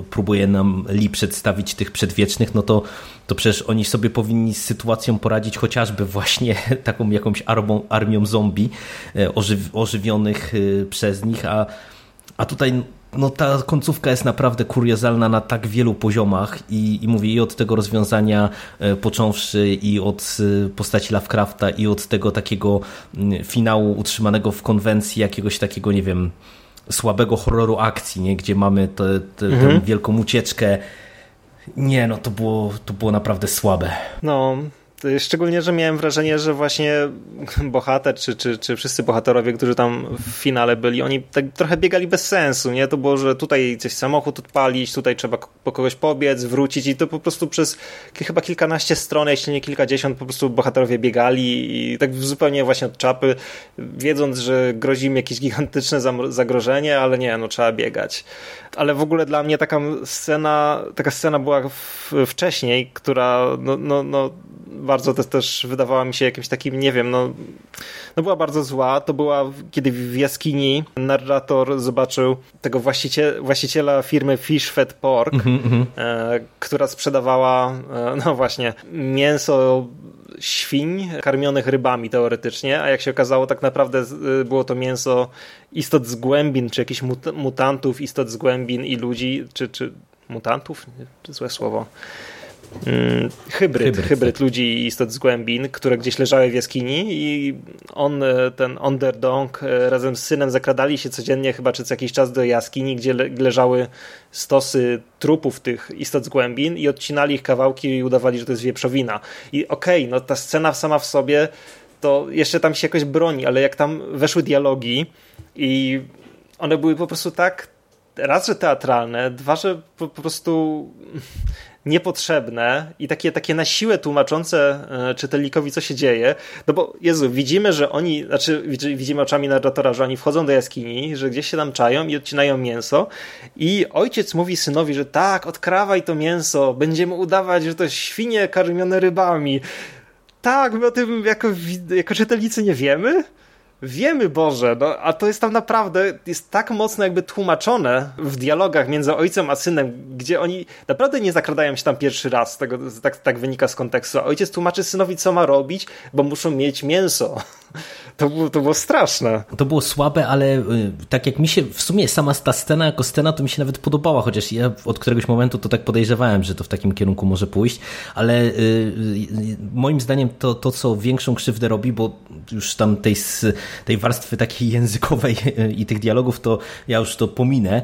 próbuje nam Lee przedstawić tych przedwiecznych, no to, to przecież oni sobie powinni z sytuacją poradzić chociażby właśnie taką jakąś armą, armią zombie ożyw, ożywionych przez nich, a, a tutaj no ta końcówka jest naprawdę kuriozalna na tak wielu poziomach i, i mówię i od tego rozwiązania e, począwszy i od e, postaci Lovecrafta i od tego takiego finału utrzymanego w konwencji jakiegoś takiego, nie wiem, słabego horroru akcji, nie? gdzie mamy te, te, mhm. tę wielką ucieczkę. Nie, no to było, to było naprawdę słabe. No, Szczególnie, że miałem wrażenie, że właśnie bohater, czy, czy, czy wszyscy bohaterowie, którzy tam w finale byli, oni tak trochę biegali bez sensu, nie? To było, że tutaj coś samochód odpalić, tutaj trzeba po kogoś pobiec, wrócić i to po prostu przez chyba kilkanaście stron, jeśli nie kilkadziesiąt, po prostu bohaterowie biegali i tak zupełnie właśnie od czapy, wiedząc, że grozi im jakieś gigantyczne zagrożenie, ale nie, no trzeba biegać. Ale w ogóle dla mnie taka scena, taka scena była wcześniej, która no, no, no bardzo też, też wydawała mi się jakimś takim, nie wiem, no, no była bardzo zła. To była, kiedy w jaskini narrator zobaczył tego właściciela, właściciela firmy Fish Fed Pork, mm -hmm. e, która sprzedawała, e, no właśnie, mięso świń karmionych rybami teoretycznie, a jak się okazało, tak naprawdę e, było to mięso istot z głębin, czy jakichś mut mutantów, istot z głębin i ludzi, czy, czy mutantów? Złe słowo Hmm, hybryd, hybryd, hybryd tak. ludzi i istot z głębin, które gdzieś leżały w jaskini i on, e, ten underdog e, razem z synem zakradali się codziennie chyba czy co jakiś czas do jaskini, gdzie le leżały stosy trupów tych istot z głębin i odcinali ich kawałki i udawali, że to jest wieprzowina. I okej, okay, no ta scena sama w sobie to jeszcze tam się jakoś broni, ale jak tam weszły dialogi i one były po prostu tak raz, że teatralne, dwa, że po, po prostu niepotrzebne i takie, takie na siłę tłumaczące e, czytelnikowi, co się dzieje. No bo, Jezu, widzimy, że oni, znaczy widzimy oczami narratora, że oni wchodzą do jaskini, że gdzieś się tam czają i odcinają mięso i ojciec mówi synowi, że tak, odkrawaj to mięso, będziemy udawać, że to świnie karmione rybami. Tak, my o tym jako, jako czytelnicy nie wiemy, Wiemy, Boże, no, a to jest tam naprawdę, jest tak mocno jakby tłumaczone w dialogach między ojcem a synem, gdzie oni naprawdę nie zakradają się tam pierwszy raz, tego, tak, tak wynika z kontekstu, a ojciec tłumaczy synowi, co ma robić, bo muszą mieć mięso. To było, to było straszne. To było słabe, ale y, tak jak mi się w sumie sama ta scena jako scena to mi się nawet podobała, chociaż ja od któregoś momentu to tak podejrzewałem, że to w takim kierunku może pójść, ale y, y, moim zdaniem to, to co większą krzywdę robi, bo już tam tej, tej warstwy takiej językowej i tych dialogów, to ja już to pominę,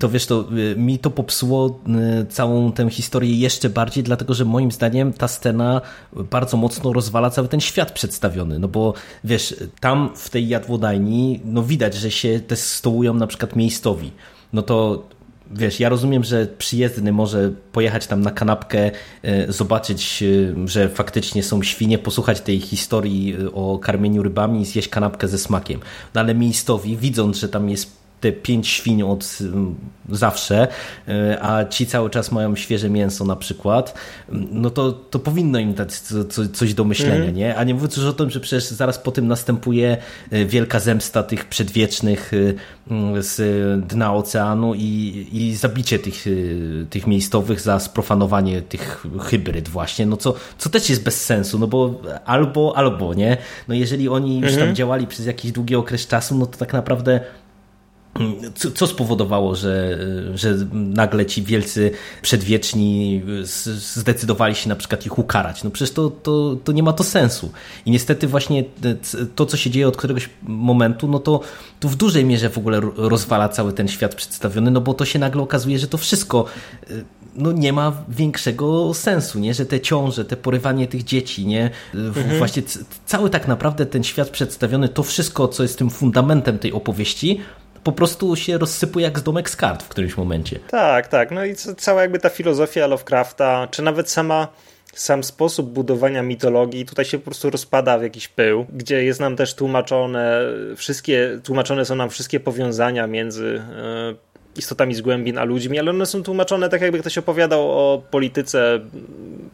to wiesz, to mi to popsuło całą tę historię jeszcze bardziej, dlatego że moim zdaniem ta scena bardzo mocno rozwala cały ten świat przedstawiony, no bo wiesz, tam w tej jadłodajni, no widać, że się te stołują na przykład miejscowi. No to wiesz, ja rozumiem, że przyjezdny może pojechać tam na kanapkę, e, zobaczyć, e, że faktycznie są świnie, posłuchać tej historii e, o karmieniu rybami i zjeść kanapkę ze smakiem. No ale miejscowi, widząc, że tam jest te pięć świń od mm, zawsze, e, a ci cały czas mają świeże mięso na przykład, no to, to powinno im dać coś do myślenia, mm. nie? A nie mówiąc już o tym, że przecież zaraz po tym następuje e, wielka zemsta tych przedwiecznych e, mm, z dna oceanu i, i zabicie tych, tych miejscowych za sprofanowanie tych hybryd właśnie, no co, co też jest bez sensu, no bo albo, albo, nie? No jeżeli oni już tam mhm. działali przez jakiś długi okres czasu, no to tak naprawdę co, co, spowodowało, że, że nagle ci wielcy przedwieczni zdecydowali się na przykład ich ukarać? No przecież to, to, to nie ma to sensu. I niestety właśnie to, co się dzieje od któregoś momentu, no to, to w dużej mierze w ogóle rozwala cały ten świat przedstawiony, no bo to się nagle okazuje, że to wszystko y, no nie ma większego sensu, nie? że te ciąże, te porywanie tych dzieci, nie? Mhm. właśnie cały tak naprawdę ten świat przedstawiony, to wszystko, co jest tym fundamentem tej opowieści, po prostu się rozsypuje jak z domek z kart w którymś momencie. Tak, tak. No i cała jakby ta filozofia Lovecrafta, czy nawet sama sam sposób budowania mitologii tutaj się po prostu rozpada w jakiś pył, gdzie jest nam też tłumaczone wszystkie, tłumaczone są nam wszystkie powiązania między e, istotami z głębin a ludźmi, ale one są tłumaczone tak jakby ktoś opowiadał o polityce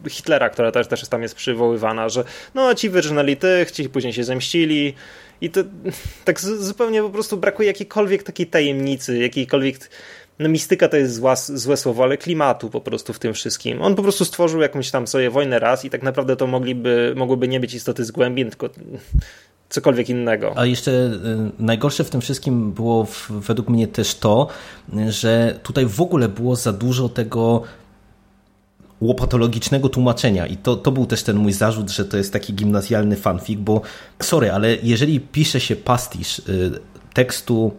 Hitlera, która też, też tam jest przywoływana, że no ci wyrżnęli tych, ci później się zemścili i to tak zupełnie po prostu brakuje jakiejkolwiek takiej tajemnicy, jakiejkolwiek no mistyka to jest zła, złe słowo, ale klimatu po prostu w tym wszystkim. On po prostu stworzył jakąś tam sobie wojnę raz i tak naprawdę to mogliby, mogłyby nie być istoty z głębin, tylko cokolwiek innego. A jeszcze y, najgorsze w tym wszystkim było w, według mnie też to, że tutaj w ogóle było za dużo tego łopatologicznego tłumaczenia i to, to był też ten mój zarzut, że to jest taki gimnazjalny fanfic, bo sorry, ale jeżeli pisze się pastisz y, tekstu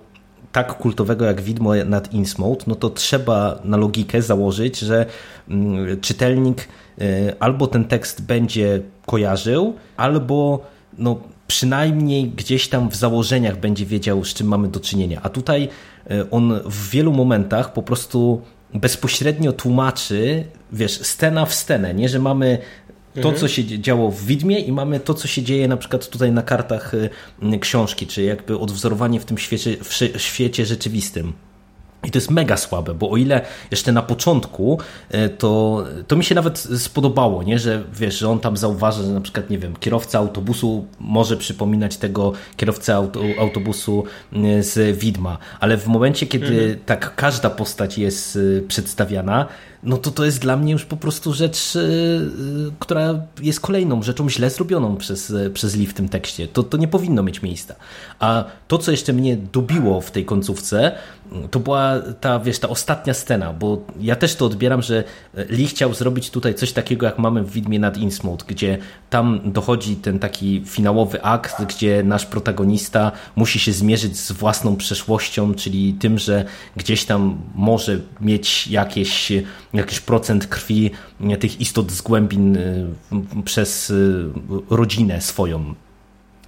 tak kultowego jak Widmo nad Innsmouth, no to trzeba na logikę założyć, że mm, czytelnik y, albo ten tekst będzie kojarzył, albo no, przynajmniej gdzieś tam w założeniach będzie wiedział, z czym mamy do czynienia. A tutaj y, on w wielu momentach po prostu bezpośrednio tłumaczy, wiesz, scena w scenę, nie, że mamy to, mhm. co się działo w Widmie i mamy to, co się dzieje na przykład tutaj na kartach y, książki, czy jakby odwzorowanie w tym świecie, w świecie rzeczywistym. I to jest mega słabe, bo o ile jeszcze na początku e, to, to mi się nawet spodobało, nie? że wiesz, że on tam zauważa, że na przykład, nie wiem, kierowca autobusu może przypominać tego kierowcę auto, autobusu e, z Widma, ale w momencie, kiedy mhm. tak każda postać jest e, przedstawiana, no to to jest dla mnie już po prostu rzecz, która jest kolejną rzeczą źle zrobioną przez, przez Lee w tym tekście. To, to nie powinno mieć miejsca. A to, co jeszcze mnie dobiło w tej końcówce, to była ta, wiesz, ta ostatnia scena, bo ja też to odbieram, że Lee chciał zrobić tutaj coś takiego, jak mamy w Widmie nad Innsmouth, gdzie tam dochodzi ten taki finałowy akt, gdzie nasz protagonista musi się zmierzyć z własną przeszłością, czyli tym, że gdzieś tam może mieć jakieś, jakiś procent krwi tych istot z głębin y, przez y, rodzinę swoją.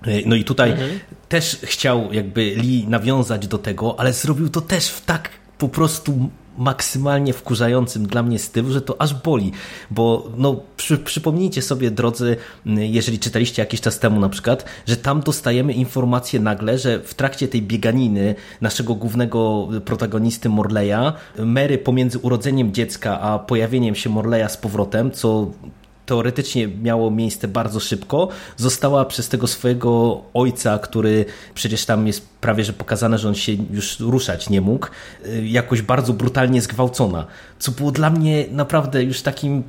E, no i tutaj mhm. też chciał jakby Lee nawiązać do tego, ale zrobił to też w tak po prostu maksymalnie wkurzającym dla mnie stylu, że to aż boli, bo no, przy, przypomnijcie sobie drodzy, jeżeli czytaliście jakiś czas temu na przykład, że tam dostajemy informację nagle, że w trakcie tej bieganiny naszego głównego protagonisty Morleya, Mary pomiędzy urodzeniem dziecka a pojawieniem się Morleya z powrotem, co teoretycznie miało miejsce bardzo szybko, została przez tego swojego ojca, który przecież tam jest prawie że pokazane, że on się już ruszać nie mógł, y, jakoś bardzo brutalnie zgwałcona. Co było dla mnie naprawdę już takim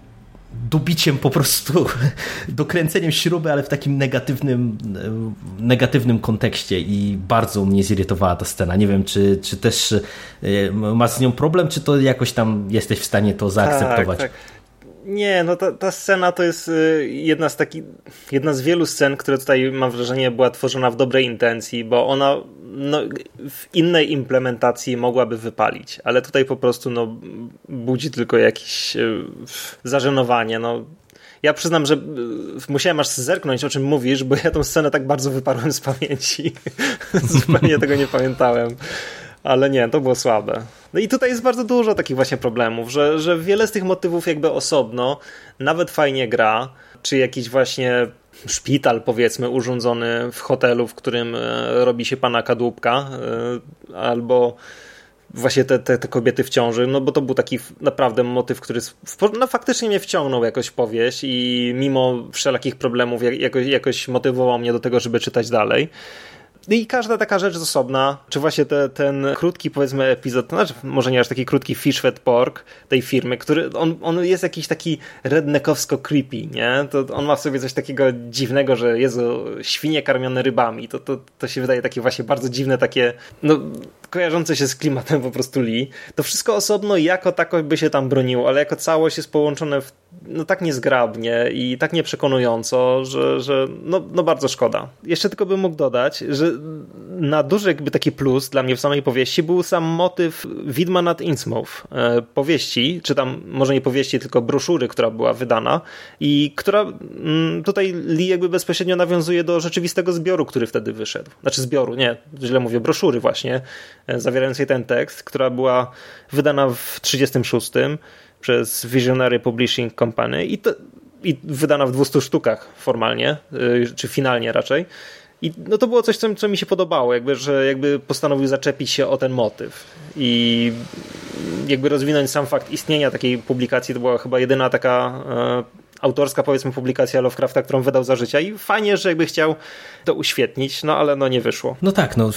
dobiciem po prostu, dokręceniem śruby, ale w takim negatywnym, y, negatywnym kontekście i bardzo mnie zirytowała ta scena. Nie wiem, czy, czy też y, masz z nią problem, czy to jakoś tam jesteś w stanie to zaakceptować. Tak, tak. Nie, no ta, ta scena to jest y, jedna z takich, jedna z wielu scen, które tutaj mam wrażenie była tworzona w dobrej intencji, bo ona no, w innej implementacji mogłaby wypalić, ale tutaj po prostu no, budzi tylko jakieś y, zażenowanie. No, ja przyznam, że y, musiałem aż zerknąć, o czym mówisz, bo ja tą scenę tak bardzo wyparłem z pamięci. Zupełnie tego nie pamiętałem. Ale nie, to było słabe. No i tutaj jest bardzo dużo takich właśnie problemów, że, że wiele z tych motywów jakby osobno nawet fajnie gra, czy jakiś właśnie szpital powiedzmy urządzony w hotelu, w którym e, robi się pana kadłubka, e, albo właśnie te, te, te, kobiety w ciąży, no bo to był taki naprawdę motyw, który no, faktycznie mnie wciągnął jakoś powieść i mimo wszelakich problemów jakoś, jakoś motywował mnie do tego, żeby czytać dalej. No i każda taka rzecz jest osobna, czy właśnie te, ten krótki powiedzmy epizod, znaczy może nie aż taki krótki Fish Fed Pork tej firmy, który on, on jest jakiś taki redneckowsko creepy, nie? To on ma w sobie coś takiego dziwnego, że Jezu, świnie karmione rybami, to, to, to się wydaje takie właśnie bardzo dziwne, takie no kojarzące się z klimatem po prostu Lee. To wszystko osobno jako tako by się tam broniło, ale jako całość jest połączone w, no tak niezgrabnie i tak nieprzekonująco, że, że no, no bardzo szkoda. Jeszcze tylko bym mógł dodać, że na duży jakby taki plus dla mnie w samej powieści był sam motyw Widma nad Innsmouth e, powieści, czy tam może nie powieści, tylko broszury, która była wydana i która mm, tutaj Lee jakby bezpośrednio nawiązuje do rzeczywistego zbioru, który wtedy wyszedł. Znaczy zbioru, nie, źle mówię, broszury właśnie, e, zawierającej ten tekst, która była wydana w 36 przez Visionary Publishing Company i, to, i wydana w 200 sztukach formalnie, e, czy finalnie raczej. I no to było coś, co, co mi się podobało, jakby, że jakby postanowił zaczepić się o ten motyw i jakby rozwinąć sam fakt istnienia takiej publikacji. To była chyba jedyna taka e, autorska powiedzmy publikacja Lovecrafta, którą wydał za życia i fajnie, że jakby chciał to uświetnić, no ale no nie wyszło. No tak, no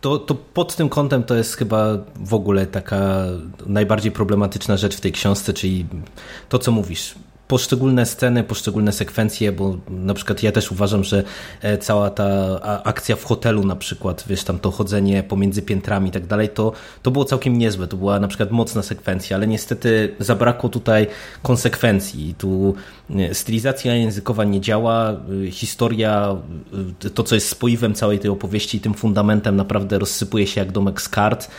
to, to pod tym kątem to jest chyba w ogóle taka najbardziej problematyczna rzecz w tej książce, czyli to, co mówisz poszczególne sceny, poszczególne sekwencje, bo na przykład ja też uważam, że e, cała ta akcja w hotelu na przykład, wiesz, tam to chodzenie pomiędzy piętrami i tak dalej, to, to było całkiem niezłe, to była na przykład mocna sekwencja, ale niestety zabrakło tutaj konsekwencji. Tu e, stylizacja językowa nie działa, e, historia, to co jest spoiwem całej tej opowieści, tym fundamentem naprawdę rozsypuje się jak domek z kart.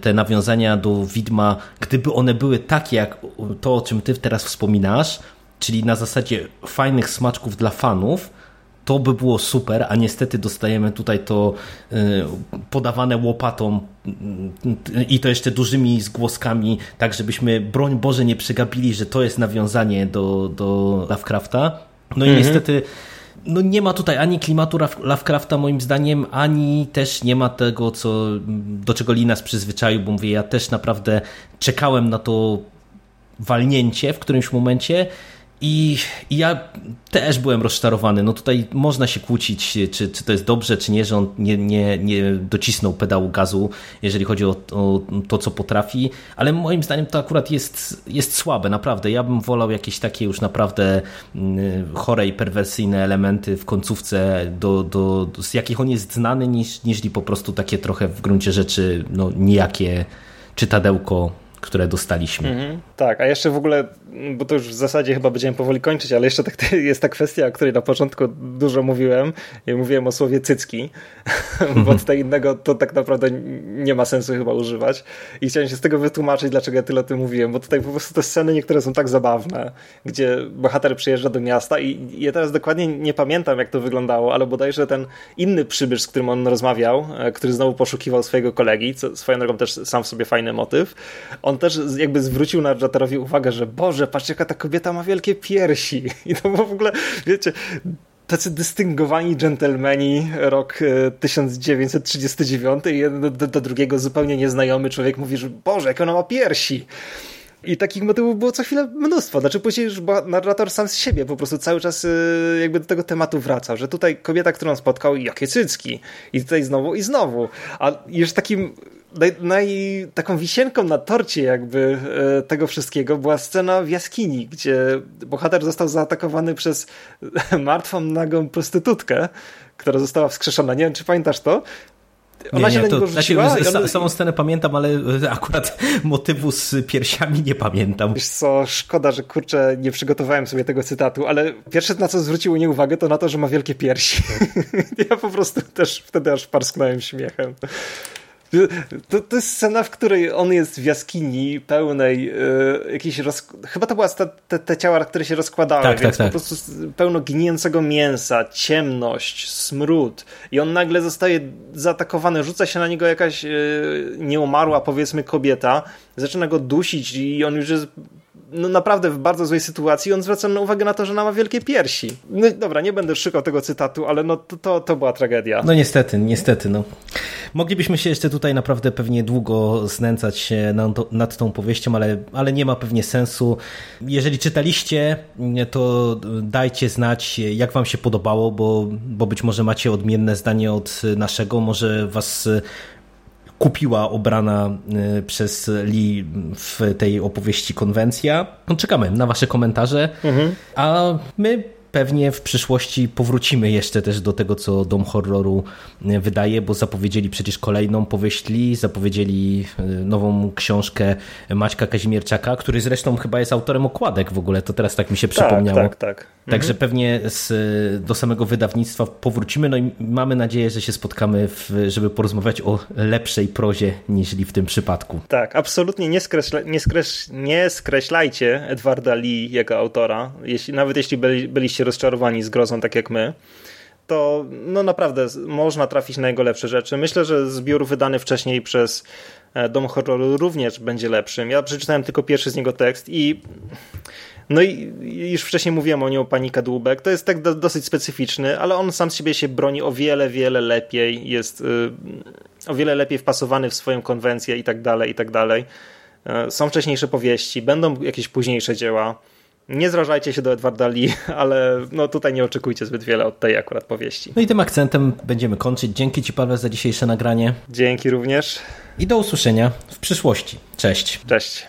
Te nawiązania do widma, gdyby one były takie jak to, o czym ty teraz wspominasz, czyli na zasadzie fajnych smaczków dla fanów, to by było super, a niestety dostajemy tutaj to y, podawane łopatą y, i to jeszcze dużymi zgłoskami, tak żebyśmy broń Boże nie przegapili, że to jest nawiązanie do, do Lovecrafta. No i mhm. niestety no nie ma tutaj ani klimatu Lovecrafta moim zdaniem, ani też nie ma tego, co, do czego Lee nas przyzwyczaił, bo mówię, ja też naprawdę czekałem na to walnięcie w którymś momencie i, ja też byłem rozczarowany. No tutaj można się kłócić, czy, czy to jest dobrze, czy nie, że on nie, nie, nie docisnął pedału gazu, jeżeli chodzi o, o, to, co potrafi, ale moim zdaniem to akurat jest, jest słabe, naprawdę. Ja bym wolał jakieś takie już naprawdę mm, chore i perwersyjne elementy w końcówce, do, do, z jakich on jest znany, niż, niż po prostu takie trochę w gruncie rzeczy no, nijakie czytadełko które dostaliśmy. Mhm, tak, a jeszcze w ogóle, bo to już w zasadzie chyba będziemy powoli kończyć, ale jeszcze tak, jest ta kwestia, o której na początku dużo mówiłem. Ja mówiłem o słowie cycki, bo tutaj innego to tak naprawdę nie ma sensu chyba używać. I chciałem się z tego wytłumaczyć, dlaczego ja tyle o tym mówiłem, bo tutaj po prostu te sceny niektóre są tak zabawne, gdzie bohater przyjeżdża do miasta i ja teraz dokładnie nie pamiętam, jak to wyglądało, ale bodajże ten inny przybysz, z którym on rozmawiał, e, który znowu poszukiwał swojego kolegi, co swoją drogą też sam w sobie fajny motyw, on też jakby zwrócił narraterowi uwagę, że Boże, patrz jaka ta kobieta ma wielkie piersi. I to było w ogóle, wiecie, tacy dystyngowani dżentelmeni rok 1939 e, i jeden do, do, drugiego zupełnie nieznajomy człowiek mówi, że Boże, jak ona ma piersi. I takich motywów było co chwilę mnóstwo. Znaczy później już narrator sam z siebie po prostu cały czas e, jakby do tego tematu wracał, że tutaj kobieta, którą spotkał, jakie cycki. I tutaj znowu i znowu. A już takim naj, naj, taką wisienką na torcie jakby e, tego wszystkiego była scena w jaskini, gdzie bohater został zaatakowany przez martwą, nagą prostytutkę, która została wskrzeszona. Nie wiem, czy pamiętasz to? Ona nie, się nie, to, rzuciła, znaczy, ona... Samą scenę pamiętam, ale e, akurat motywu z piersiami nie pamiętam. Wiesz co, szkoda, że kurczę, nie przygotowałem sobie tego cytatu, ale pierwsze na co zwróciło mnie uwagę to na to, że ma wielkie piersi. ja po prostu też wtedy aż parsknąłem śmiechem. To, to jest scena, w której on jest w jaskini pełnej y, jakiejś roz... Chyba to była te, te ciała, które się rozkładały, tak, więc tak, tak. po prostu pełno giniącego mięsa, ciemność, smród i on nagle zostaje zaatakowany, rzuca się na niego jakaś y, nieumarła powiedzmy kobieta, zaczyna go dusić i on już jest no naprawdę w bardzo złej sytuacji. On zwraca uwagę na to, że ona ma wielkie piersi. No dobra, nie będę szukał tego cytatu, ale no to, to, to była tragedia. No niestety, niestety. No. Moglibyśmy się jeszcze tutaj naprawdę pewnie długo znęcać nad, nad tą powieścią, ale, ale nie ma pewnie sensu. Jeżeli czytaliście, to dajcie znać, jak wam się podobało, bo, bo być może macie odmienne zdanie od naszego, może was kupiła obrana y, przez Lee w tej opowieści konwencja. No, czekamy na Wasze komentarze, mhm. a my pewnie w przyszłości powrócimy jeszcze też do tego, co Dom Horroru e, wydaje, bo zapowiedzieli przecież kolejną powieść Lee, zapowiedzieli e, nową książkę Maćka Kazimierczaka, który zresztą chyba jest autorem okładek w ogóle, to teraz tak mi się tak, przypomniało. Tak, tak, tak. Także mhm. pewnie z, do samego wydawnictwa powrócimy, no i mamy nadzieję, że się spotkamy, w, żeby porozmawiać o lepszej prozie niż w tym przypadku. Tak, absolutnie nie, skreśla, nie, skreś, nie skreślajcie Edwarda Lee jako autora, jeśli, nawet jeśli byli, byliście rozczarowani z grozą, tak jak my, to no naprawdę można trafić na jego lepsze rzeczy. Myślę, że zbiór wydany wcześniej przez e, Dom Horroru również będzie lepszym. Ja przeczytałem tylko pierwszy z niego tekst i no i już wcześniej mówiłem o nim, o pani Kadłubek. To jest tak do, dosyć specyficzny, ale on sam z siebie się broni o wiele, wiele lepiej. Jest y, o wiele lepiej wpasowany w swoją konwencję i tak dalej, i tak dalej. E, są wcześniejsze powieści, będą jakieś późniejsze dzieła. Nie zrażajcie się do Edwarda Lee, ale no tutaj nie oczekujcie zbyt wiele od tej akurat powieści. No i tym akcentem będziemy kończyć. Dzięki Ci Paweł za dzisiejsze nagranie. Dzięki również. I do usłyszenia w przyszłości. Cześć. Cześć.